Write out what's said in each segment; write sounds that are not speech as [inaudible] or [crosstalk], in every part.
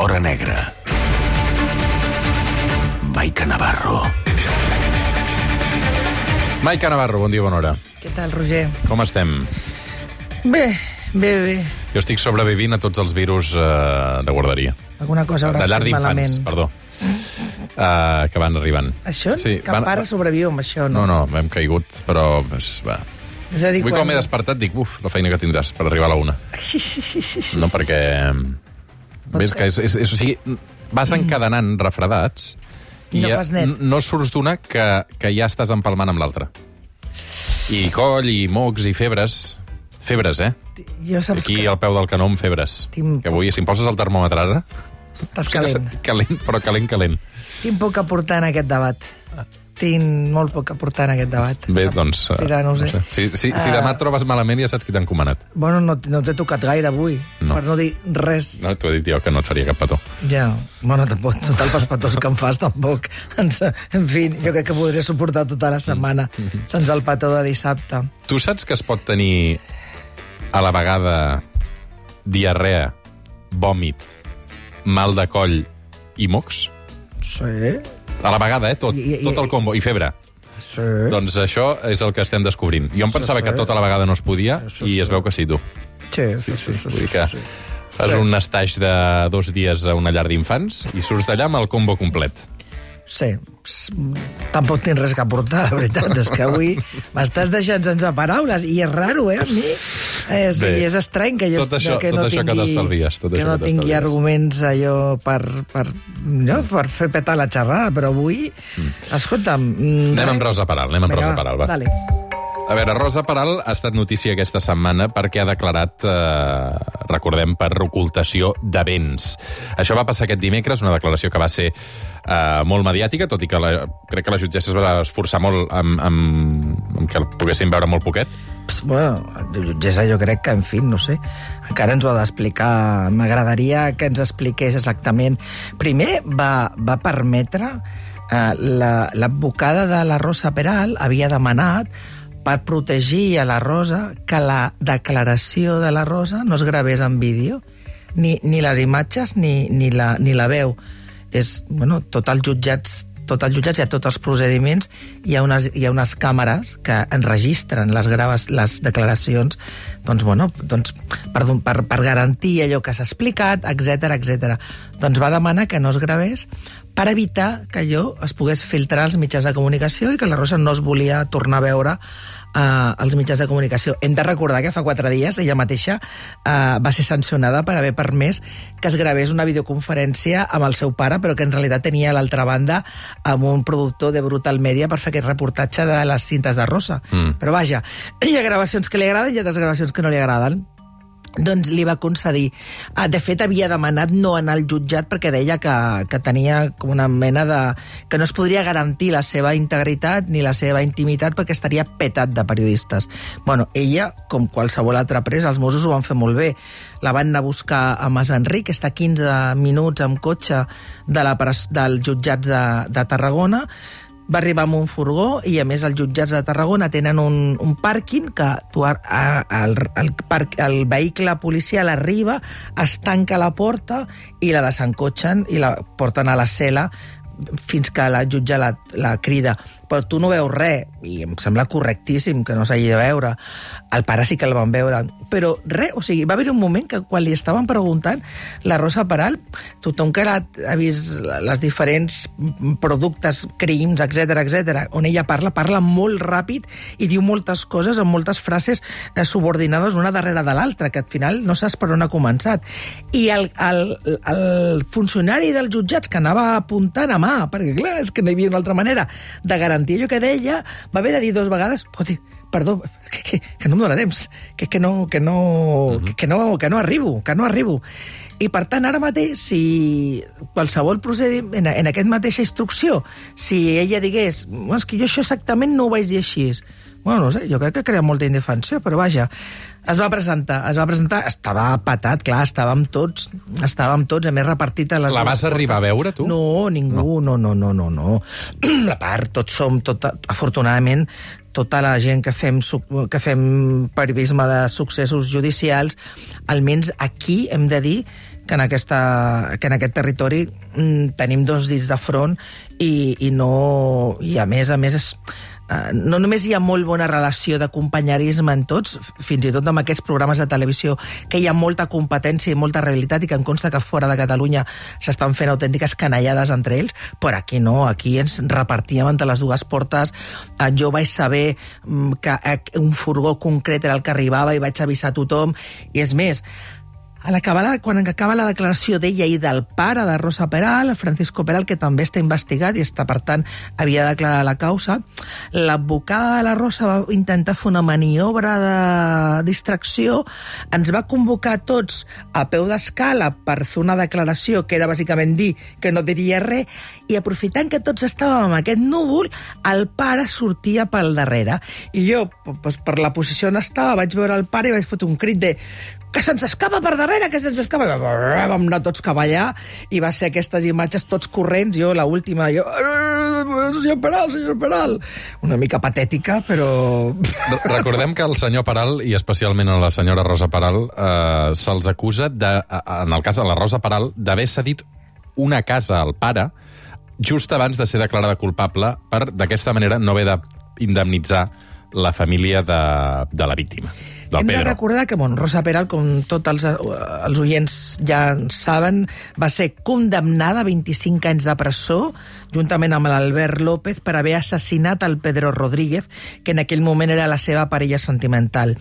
l'hora negra. Maica Navarro. Maica Navarro, bon dia, bona hora. Què tal, Roger? Com estem? Bé, bé, bé. Jo estic sobrevivint a tots els virus uh, de guarderia. Alguna cosa hauràs de llar fet d'infants, malament. perdó. Uh, que van arribant. Això? Sí, Cap van- pare sobreviu amb això, No, no? no, hem caigut, però... Pues, va. És a dir, Avui, quan... com m'he despertat, dic, uf, la feina que tindràs per arribar a la una. [laughs] No, perquè... Ves que és, és, és, o sigui, vas encadenant [clears throat] refredats I no ja fas net. no surts d'una que, que ja estàs empalmant amb l'altra. I coll, i mocs, i febres. Febres, eh? Jo saps Aquí que al peu del canó amb febres. Tinc- Que avui, si em poses el termòmetre ara... estàs calent. [laughs] Calent, però calent, calent. Tinc poc a portar en aquest debat. Tinc molt poc a portar en aquest debat. Bé, doncs... eh, Mira, no sé. Si, si, si demà et trobes malament ja saps qui t'ha encomanat. Bueno, no, no t'he tocat gaire avui, No. per no dir res. No, T'ho he dit jo, que no et faria cap petó. Ja, bueno, tampoc, total pels petons que em fas, tampoc. Ens, en fi, jo crec que podré suportar tota la setmana sense el petó de dissabte. Tu saps que es pot tenir a la vegada diarrea, vòmit, mal de coll i mocs? Sí, A la vegada, eh? Tot, I- i- tot el combo. I febre. sí. Doncs això és el que estem descobrint. Jo em Sí, pensava sí. que tot a la vegada no es podia Sí, i sí. es veu que sí, tu. Sí, sí, sí, sí, Vull sí, que sí, sí. fas Sí. un estaix de dos dies a una llar d'infants i surts d'allà amb el combo complet. Sí, s- tampoc tinc res que aportar, la veritat, és que avui m'estàs deixant sense paraules, i és raro, eh, a mi? És, Bé, i és estrany que jo tot això- que tot no això que tingui, t'estalvies, tot que no que tingui arguments allò per, per, no, per fer petar la xerrada, però avui, escolta'm... mm, Mm. Anem amb Rosa Peral, anem amb Rosa Peral, va. Dale. A veure, Rosa Peral ha estat notícia aquesta setmana perquè ha declarat, eh, recordem, per ocultació de béns. Això va passar aquest dimecres, una declaració que va ser eh, molt mediàtica, tot i que la, crec que la jutgessa es va esforçar molt amb, amb, amb que el poguessin veure molt poquet. Pss, Bueno, jutgessa, jo crec que, en fi, no sé, encara ens ho ha d'explicar. M'agradaria que ens expliqués exactament. Primer, va, va permetre... Eh, la- L'advocada de la Rosa Peral havia demanat per protegir a la Rosa que la declaració de la Rosa no es gravés en vídeo, ni, ni les imatges ni, ni, la, ni la veu. És, bueno, tot els jutjats tot els jutjats i a tots els procediments hi ha unes, hi ha unes càmeres que enregistren les graves, les declaracions doncs, bueno, doncs, per, per, per garantir allò que s'ha explicat, etc etc. Doncs va demanar que no es gravés per evitar que allò es pogués filtrar als mitjans de comunicació i que la Rosa no es volia tornar a veure eh, als mitjans de comunicació. Hem de recordar que fa quatre dies ella mateixa eh, va ser sancionada per haver permès que es gravés una videoconferència amb el seu pare, però que en realitat tenia a l'altra banda amb un productor de Brutal Media per fer aquest reportatge de les cintes de Rosa. Mm. Però vaja, hi ha gravacions que li agraden i hi ha altres gravacions que no li agraden doncs li va concedir. Ah, De fet, havia demanat no anar al jutjat perquè deia que, que tenia com una mena de... que no es podria garantir la seva integritat ni la seva intimitat perquè estaria petat de periodistes. Bueno, ella, com qualsevol altra presa, els Mossos ho van fer molt bé. La van anar a buscar a Mas Enric, està a 15 minuts amb cotxe de la, dels jutjats de, de Tarragona, va arribar amb un furgó i, a més, els jutjats de Tarragona tenen un, un pàrquing que tu, a, a, el, el, parc, el vehicle policial arriba, es tanca la porta i la desencotxen i la porten a la cel·la fins que la jutge la, la crida. Però tu no veus res, i em sembla correctíssim que no s'hagi de veure. El pare sí que el van veure. Però res, o sigui, va haver un moment que quan li estaven preguntant, la Rosa Peral, tothom que ha, vist les diferents productes, crims, etc etc, on ella parla, parla molt ràpid i diu moltes coses amb moltes frases eh, subordinades una darrere de l'altra, que al final no saps per on ha començat. I el, el, el funcionari dels jutjats que anava apuntant a mà, perquè clar, és que no hi havia una altra manera de garantir allò que deia, va haver de dir dues vegades, "Escolti, perdó, que, que, que no em dóna temps, que, que, no, que, no, que, que, no, que no arribo, que no arribo. I, per tant, ara mateix, si qualsevol procediment, en, en aquest mateixa instrucció, si ella digués, és que jo això exactament no ho vaig dir així, bueno, no sé, jo crec que crea molta indefensió, però vaja, es va presentar, es va presentar, estava patat, clar, estàvem tots, estàvem tots, a més repartit a les... La vas arribar a veure, tu? No, ningú, no, no, no, no, no. [clears throat] A part, tots som, tot, afortunadament, tota la gent que fem, que fem periodisme de successos judicials, almenys aquí hem de dir que en, aquesta, que en aquest territori mm, tenim dos dits de front i, i no... I a més, a més, és, no només hi ha molt bona relació de companyerisme en tots, fins i tot amb aquests programes de televisió, que hi ha molta competència i molta realitat i que em consta que fora de Catalunya s'estan fent autèntiques canallades entre ells, però aquí no, aquí ens repartíem entre les dues portes. Eh, Jo vaig saber mm, que eh, un furgó concret era el que arribava i vaig avisar a tothom. I és més, a l'acabar la, quan acaba la declaració d'ella i del pare de Rosa Peral, Francisco Peral, que també està investigat i està, per tant, havia de declarar la causa, l'advocada de la Rosa va intentar fer una maniobra de distracció, ens va convocar tots a peu d'escala per fer una declaració que era bàsicament dir que no diria res, i aprofitant que tots estàvem amb aquest núvol, el pare sortia pel darrere. I jo, pues, per la posició on estava, vaig veure el pare i vaig fotre un crit de que se'ns escapa per darrere, que se'ns escapa. Vam anar tots cap allà i va ser aquestes imatges tots corrents, jo la última, jo... Senyor Peral, senyor Peral! Una mica patètica, però... Recordem que el senyor Peral, i especialment a la senyora Rosa Peral, eh, se'ls acusa, de, en el cas de la Rosa Peral, d'haver cedit una casa al pare just abans de ser declarada culpable per, d'aquesta manera, no haver d'indemnitzar la família de, de la víctima del Hem de recordar que bon, Rosa Peral, com tots els, eh, els oients ja saben, va ser condemnada a 25 anys de presó, juntament amb l'Albert López, per haver assassinat el Pedro Rodríguez, que en aquell moment era la seva parella sentimental.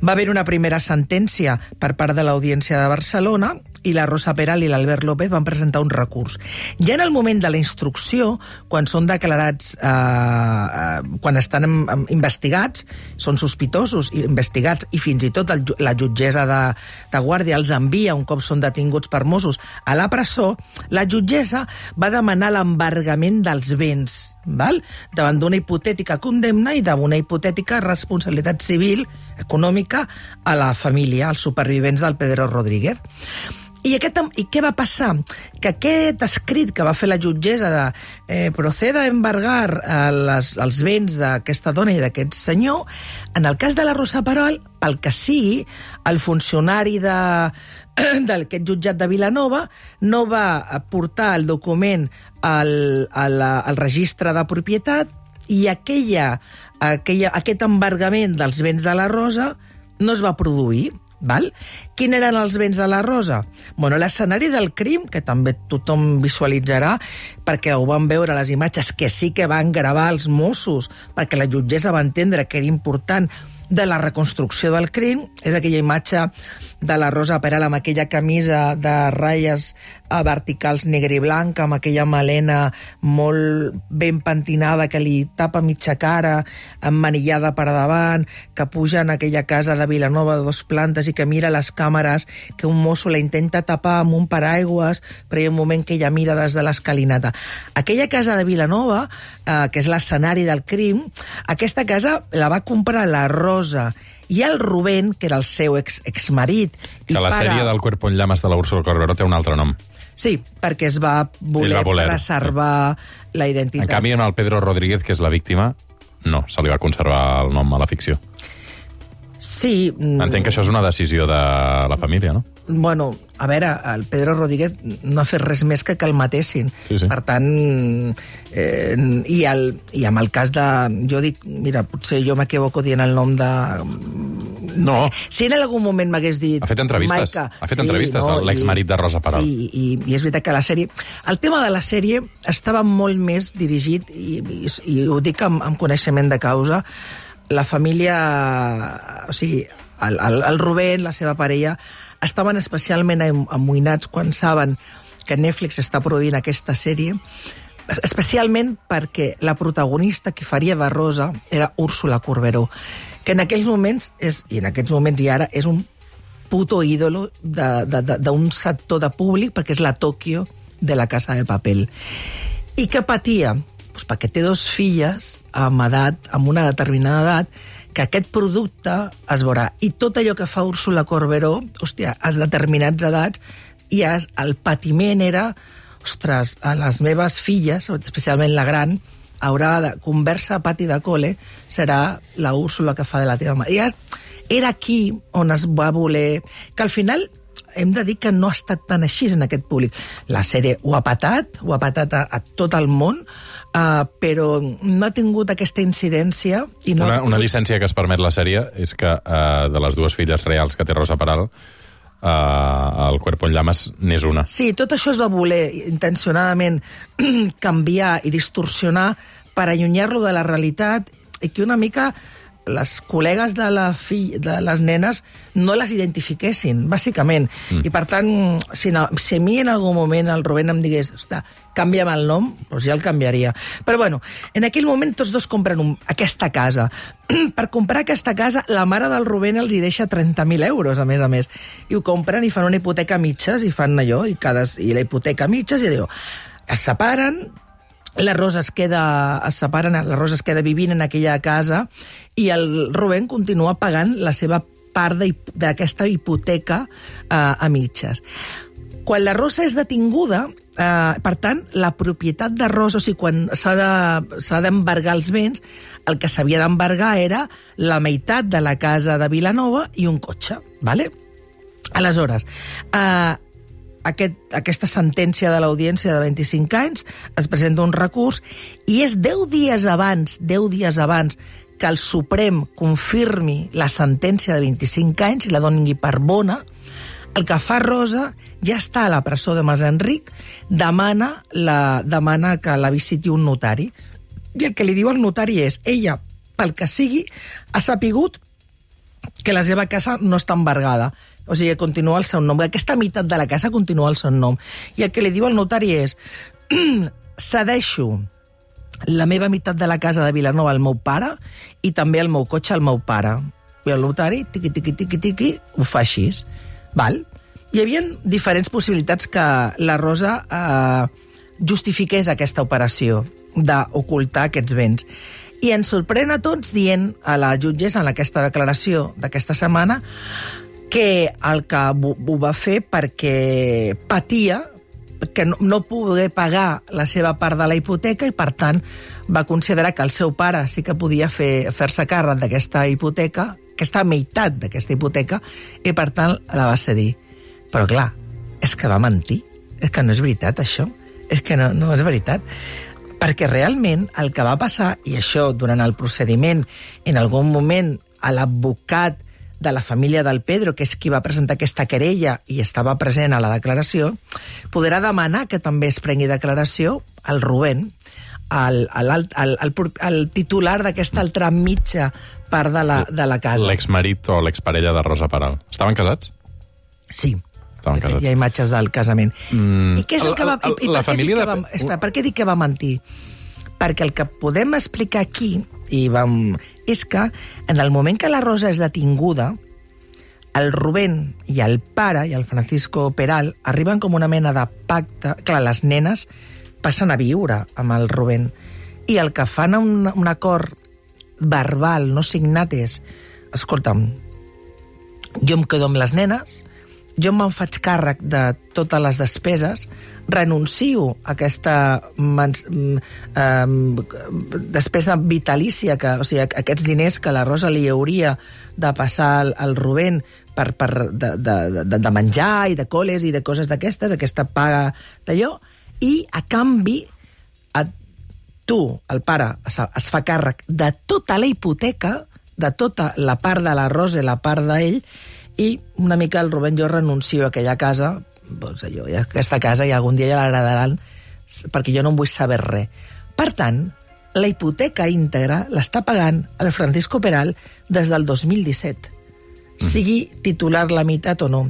Va haver una primera sentència per part de l'Audiència de Barcelona i la Rosa Peral i l'Albert López van presentar un recurs. Ja en el moment de la instrucció, quan són declarats, eh, eh, quan estan em, em, investigats, són sospitosos i investigats, i fins i tot el, la jutgessa de, de guàrdia els envia un cop són detinguts per Mossos a la presó, la jutgessa va demanar l'embargament dels béns, val? davant d'una hipotètica condemna i d'una hipotètica responsabilitat civil, econòmica, a la família, als supervivents del Pedro Rodríguez. I, aquest, I què va passar? Que aquest escrit que va fer la jutgessa de eh, proceda a embargar eh, les, els béns d'aquesta dona i d'aquest senyor, en el cas de la Rosa Perol, pel que sigui, el funcionari de [clears throat] d'aquest jutjat de Vilanova no va portar el document al, a la, al registre de propietat i aquella, aquella, aquest embargament dels béns de la Rosa no es va produir. Val? Quin eren els béns de la Rosa? Bueno, l'escenari del crim, que també tothom visualitzarà, perquè ho van veure les imatges que sí que van gravar els Mossos, perquè la jutgessa va entendre que era important de la reconstrucció del crim, és aquella imatge de la Rosa Peral amb aquella camisa de ratlles eh, verticals negre i blanca, amb aquella melena molt ben pentinada que li tapa mitja cara, emmanillada per davant, que puja en aquella casa de Vilanova de dos plantes i que mira les càmeres, que un mosso la intenta tapar amb un paraigües, però hi ha un moment que ella mira des de l'escalinata. Aquella casa de Vilanova, eh, que és l'escenari del crim, aquesta casa la va comprar la Rosa i el Rubén, que era el seu ex, exmarit. Que i la pare- sèrie del Cuerpo en llamas de la Úrsula Corberó té un altre nom. Sí, perquè es va voler, va voler, preservar la En identitat. canvi, amb el Pedro Rodríguez, que és la víctima, no, se li va conservar el nom a la ficció. Sí, mm, Entenc que això és una decisió de la família, no? Bueno, a veure, el Pedro Rodríguez no ha fet res més que que el matessin. Sí, sí. Per tant, eh, i, el, i amb el cas de... Jo dic, mira, potser jo m'equivoco dient el nom de... No. Si en algun moment m'hagués dit... Ha fet entrevistes. Maica, Ha fet entrevistes, l'exmarit de Rosa Peral. Sí, i, i és veritat que la sèrie... El tema de la sèrie estava molt més dirigit, i, i, i ho dic amb, amb coneixement de causa, la família... O sigui, el, el, el Rubén, la seva parella, estaven especialment am- amoïnats quan saben que Netflix està produint aquesta sèrie, es- especialment perquè la protagonista que faria de Rosa era Úrsula Corberó, que en aquells moments, és, i en aquests moments i ara, és un puto ídolo d'un sector de públic, perquè és la Tòquio de la Casa de Papel. I què patia? Pues perquè té dos filles amb edat, amb una determinada edat, que aquest producte es veurà. I tot allò que fa Úrsula Corberó, hòstia, a determinats edats, i es, el patiment era, ostres, a les meves filles, especialment la gran, haurà de conversa a pati de col·le, serà la Úrsula que fa de la teva mare. I ja era aquí on es va voler... Que al final hem de dir que no ha estat tan així en aquest públic. La sèrie ho ha patat, ho ha patat a, a tot el món, uh, però no ha tingut aquesta incidència... I no Una, una llicència que es permet la sèrie és que uh, de les dues filles reals que té Rosa Peral, uh, el Cuerpo en Llamas n'és una. Sí, tot això es va voler intencionadament [clears throat] canviar i distorsionar per allunyar-lo de la realitat i que una mica les col·legues de, la fill, de les nenes no les identifiquessin, bàsicament. Mm. I, per tant, si, no, si a mi en algun moment el Rubén em digués canvia'm el nom, doncs ja el canviaria. Però, bueno, en aquell moment tots dos compren un, aquesta casa. [clears throat] per comprar aquesta casa, la mare del Rubén els hi deixa 30.000 euros, a més a més. I ho compren i fan una hipoteca a mitges i fan allò, i, cada, i la hipoteca a mitges, i diu, es separen, la Rosa es queda, es separen, la Rosa es queda vivint en aquella casa i el Rubén continua pagant la seva part d'aquesta hipoteca eh, a mitges. Quan la Rosa és detinguda, eh, per tant, la propietat de Rosa, o sigui, quan s'ha d'embargar els béns, el que s'havia d'embargar era la meitat de la casa de Vilanova i un cotxe, ¿vale? Aleshores, eh, aquest, aquesta sentència de l'audiència de 25 anys, es presenta un recurs i és 10 dies abans, 10 dies abans que el Suprem confirmi la sentència de 25 anys i la doni per bona, el que fa Rosa ja està a la presó de Mas Enric, demana, la, demana que la visiti un notari. I el que li diu al notari és, ella, pel que sigui, ha sapigut que la seva casa no està embargada o sigui, continua el seu nom. Aquesta meitat de la casa continua el seu nom. I el que li diu al notari és [clears throat] cedeixo la meva meitat de la casa de Vilanova al meu pare i també el meu cotxe al meu pare. I el notari, tiqui, tiqui, tiqui, tiqui, ho fa així. Val? Hi havia diferents possibilitats que la Rosa eh, justifiqués aquesta operació d'ocultar aquests béns. I ens sorprèn a tots dient a la jutgessa en aquesta declaració d'aquesta setmana que el que ho va fer perquè patia que no, no poder pagar la seva part de la hipoteca i, per tant, va considerar que el seu pare sí que podia fer-se fer càrrec d'aquesta hipoteca, aquesta meitat d'aquesta hipoteca, i, per tant, la va cedir. Però, clar, és que va mentir. És que no és veritat, això. És que no, no és veritat. Perquè realment el que va passar, i això durant el procediment, en algun moment l'advocat de la família del Pedro, que és qui va presentar aquesta querella i estava present a la declaració, podrà demanar que també es prengui declaració al Rubén, el, el, el, el, el titular d'aquesta altra mitja part de la, de la casa. L'exmarit o l'exparella de Rosa Peral. Estaven casats? Sí. Estaven casats. Hi ha imatges del casament. Mm, I què és el, que va... i, i la per, família de... va, espera, per què dic que va mentir? Perquè el que podem explicar aquí i vam, és que en el moment que la Rosa és detinguda, el Rubén i el pare, i el Francisco Peral, arriben com una mena de pacte... Clar, les nenes passen a viure amb el Rubén. I el que fan un, un acord verbal, no signat, és... Escolta'm, jo em quedo amb les nenes, jo me'n faig càrrec de totes les despeses, renuncio a aquesta um, despesa vitalícia, que, o sigui, aquests diners que la Rosa li hauria de passar al, al Rubén per, per de, de, de, de menjar i de coles i de coses d'aquestes, aquesta paga d'allò, i a canvi a, tu, el pare, es, es fa càrrec de tota la hipoteca, de tota la part de la Rosa i la part d'ell, i una mica el Rubén jo renuncio a aquella casa, doncs allò, aquesta casa i algun dia ja l'agradaran perquè jo no en vull saber res. Per tant, la hipoteca íntegra l'està pagant el Francisco Peral des del 2017, mm. sigui titular la meitat o no.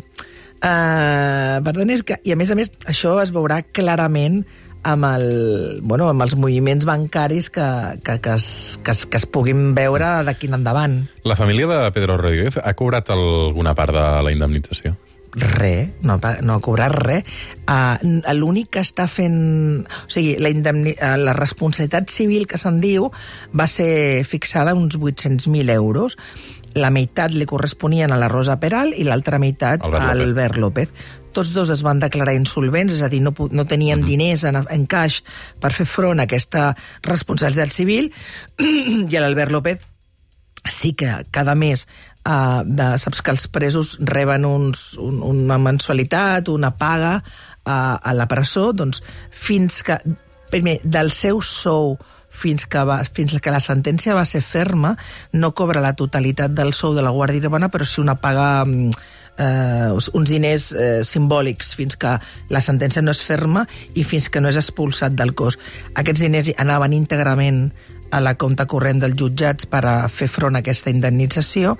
Uh, per tant, és que, i a més a més, això es veurà clarament amb, el, bueno, amb els moviments bancaris que, que, que, es, que, es, que es puguin veure d'aquí en endavant. La família de Pedro Rodríguez ha cobrat alguna part de la indemnització? Res, no, no ha cobrat res. Uh, L'únic que està fent... O sigui, la, indemni... uh, la responsabilitat civil que se'n diu va ser fixada uns 800.000 euros. La meitat li corresponien a la Rosa Peral i l'altra meitat Albert a. Albert López. Tots dos es van declarar insolvents, és a dir, no, no tenien Mhm. diners en, en caix per fer front a aquesta responsabilitat civil, [clears throat] i l'Albert López sí que cada mes Uh, de, saps que els presos reben uns, un, una mensualitat, una paga uh, a la presó, doncs fins que, primer, del seu sou fins que, va, fins que la sentència va ser ferma, no cobra la totalitat del sou de la Guàrdia Urbana, però sí una paga eh, uns diners eh, simbòlics fins que la sentència no és ferma i fins que no és expulsat del cos. Aquests diners anaven íntegrament a la compta corrent dels jutjats per a fer front a aquesta indemnització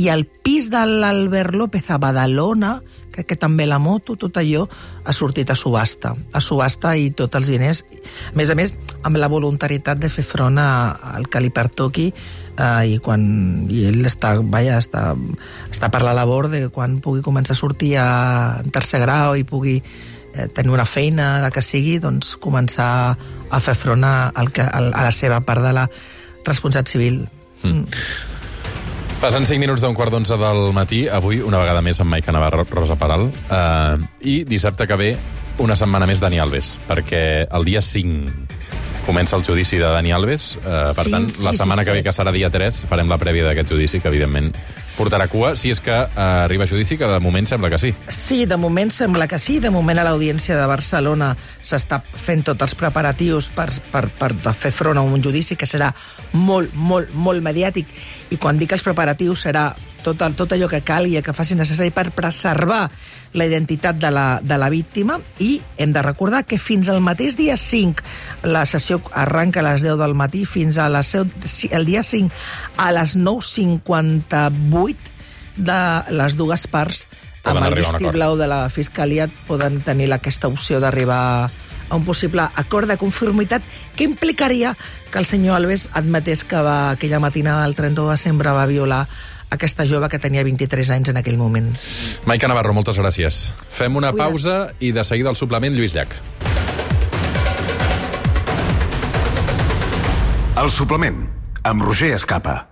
i el pis de l'Albert López a Badalona, crec que també la moto, tot allò ha sortit a subhasta, a subhasta i tots els diners. A més a més, amb la voluntarietat de fer front al que li pertoqui eh, i quan i ell està, vaja, està, està per la labor de quan pugui començar a sortir a, tercer grau i pugui tenir una feina, la que sigui, doncs començar a fer front a, a, a la seva part de la responsabilitat civil. Mm. Passen 5 minuts d'un quart d'onze del matí, avui una vegada més amb Maica Navarro, Rosa Peral, eh, i dissabte que ve una setmana més Dani Alves, perquè el dia 5 comença el judici de Dani Alves, eh, per Sí, tant, sí, la sí, setmana sí. que ve, que serà dia 3, farem la prèvia d'aquest judici, que evidentment portarà cua, si és que eh, arriba a judici, que de moment sembla que sí. Sí, de moment sembla que sí. De moment a l'Audiència de Barcelona s'està fent tots els preparatius per, per, per fer front a un judici que serà molt, molt, molt mediàtic. I quan dic els preparatius serà tot, el, tot allò que calgui, que faci necessari per preservar la identitat de la, de la víctima i hem de recordar que fins al mateix dia 5 la sessió arranca a les 10 del matí fins a les, el dia 5 a les 9.58 de les dues parts Poden amb el vistiplau de la Fiscalia poden tenir aquesta opció d'arribar a un possible acord de conformitat que implicaria que el senyor Alves admetés que va, aquella matinada del 31 de desembre va violar aquesta jove que tenia 23 anys en aquell moment. Maica Navarro, moltes gràcies. Fem una Cuida't. pausa i de seguida el suplement Lluís Llach. El suplement, amb Roger Escapa.